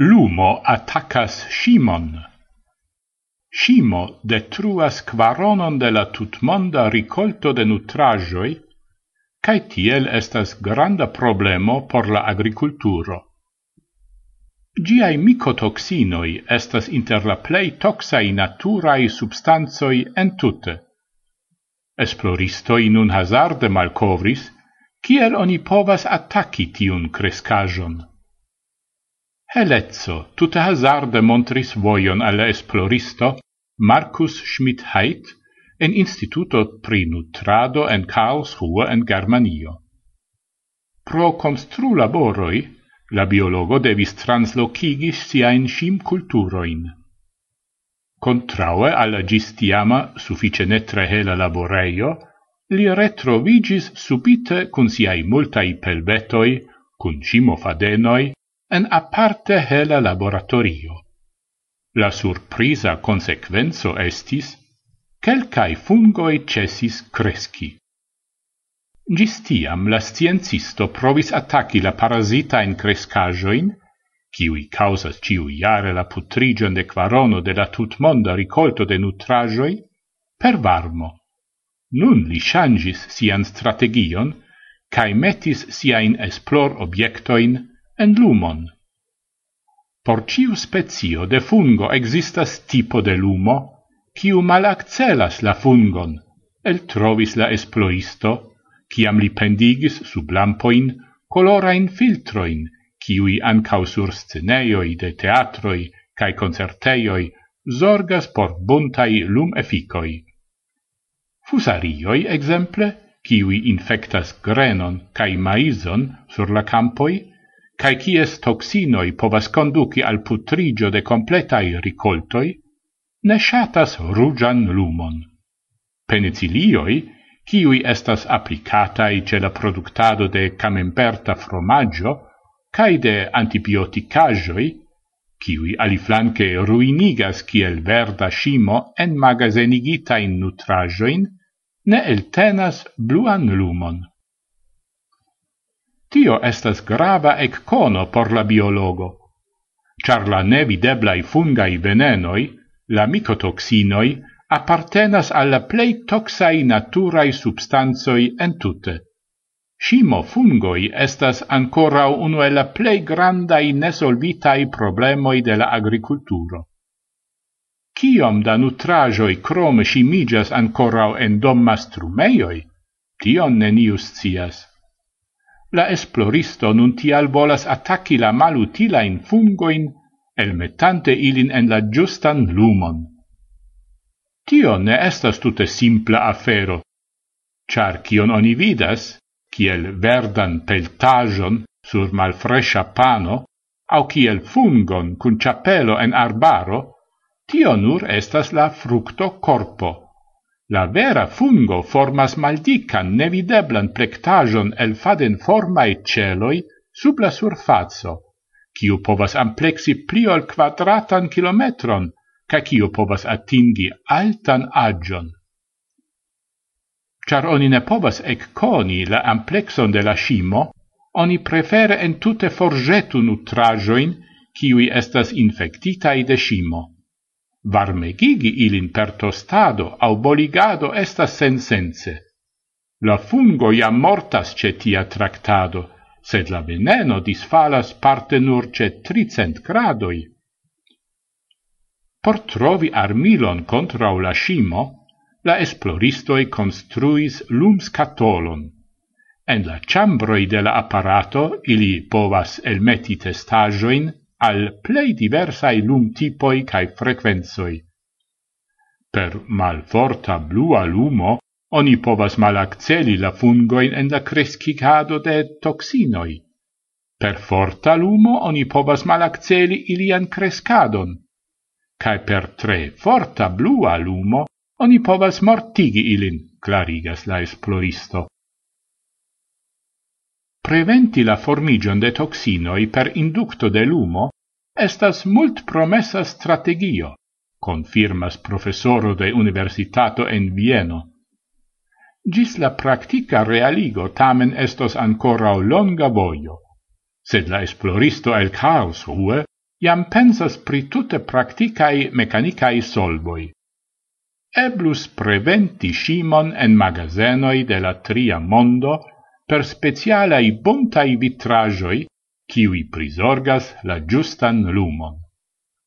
Lumo attaccas Shimon. Shimo detruas quaronon de la tutmonda ricolto de nutrajoi, cae tiel estas granda problemo por la agriculturo. Giai micotoxinoi estas inter la plei toxai naturae substanzoi entute. Esploristoi nun hazarde malcovris, kiel oni povas attacci tiun crescajon. Helezzo tuta hazarde montris voion alle esploristo Marcus Schmidt-Heit en Instituto pri Nutrado en Karlsruhe en Germanio. Pro constru laboroi, la biologo devis translocigi siain scim culturoin. Contraue alla gistiama suffice netre hela laboreio, li retrovigis subite cun siai multai pelvetoi, cun cimo fadenoi, en aparte hela laboratorio. La surprisa consequenzo estis quelcae fungoi cesis cresci. Gis tiam la sciencisto provis attacchi la parasita in crescajoin, kiui causas ciu iare la putrigion de quarono de la tutmonda ricolto de nutrajoi, per varmo. Nun li changis sian strategion, cae metis siain esplor objectoin en lumon. Por ciu spezio de fungo existas tipo de lumo, ciu malaccelas la fungon, el trovis la esploisto, ciam li pendigis sub lampoin colorain filtroin, ciui ancau sur sceneioi de teatroi cae concerteioi zorgas por buntai lum efficoi. Fusarioi, exemple, ciui infectas grenon cae maizon sur la campoi, cae cies toxinoi povas conduci al putrigio de completai ricoltoi, ne shatas rugian lumon. Penicilioi, kiui estas applicatai ce la productado de camemberta fromaggio, cae de antibioticajoi, kiui aliflanque ruinigas kiel verda scimo en magazenigitain nutrajoin, ne eltenas bluan lumon. Tio estas grava eccono por la biologo. Char la nevideblai fungai venenoi, la micotoxinoi, appartenas alla plei toxai naturai substanzoi entute. Shimo fungoi estas ancora uno e la plei grandai nesolvitai problemoi de la agriculturo. Ciom da nutrajoi crome shimigas ancora en domma strumeioi, tion nenius cias la esploristo nun tial volas attacchi la malutila in fungoin, elmetante ilin en la giustan lumon. Tio ne estas tute simpla afero, char cion oni vidas, kiel verdan peltajon sur malfresha pano, au kiel fungon cun chapelo en arbaro, tio nur estas la fructo corpo. La vera fungo formas maldican nevideblan plectajon el faden formae celoi sub la surfazzo, kiu povas amplexi pli ol quadratan kilometron, ca kiu povas atingi altan agion. Char oni ne povas ecconi la amplexon de la scimo, oni prefere en tutte forgetu nutrajoin, kiui estas infectitai de scimo varmegigi ilin per tostado au boligado estas sensense. La fungo jam mortas ce tia tractado, sed la veneno disfalas parte nur ce tricent gradoi. Por trovi armilon contra la scimo, la esploristoi construis lumscatolon. En la ciambroi de la apparato ili povas elmeti testajoin, al plei diversae lum tipoi cae frequenzoi. Per malforta blua lumo oni povas malacceli la fungoin en la crescicado de toxinoi. Per forta lumo oni povas malacceli ilian crescadon, cae per tre forta blua lumo oni povas mortigi ilin, clarigas la esploristo preventi la formigion de toxinoi per inducto de lumo estas mult promessa strategio, confirmas professoro de universitato en Vieno. Gis la practica realigo tamen estos ancora longa voio, sed la esploristo el caos hue iam pensas pri tutte practicae mecanicae solvoi. Eblus preventi Shimon en magazenoi de la tria mondo per specialai bontai vitrajoi, kiwi prisorgas la giustan lumon.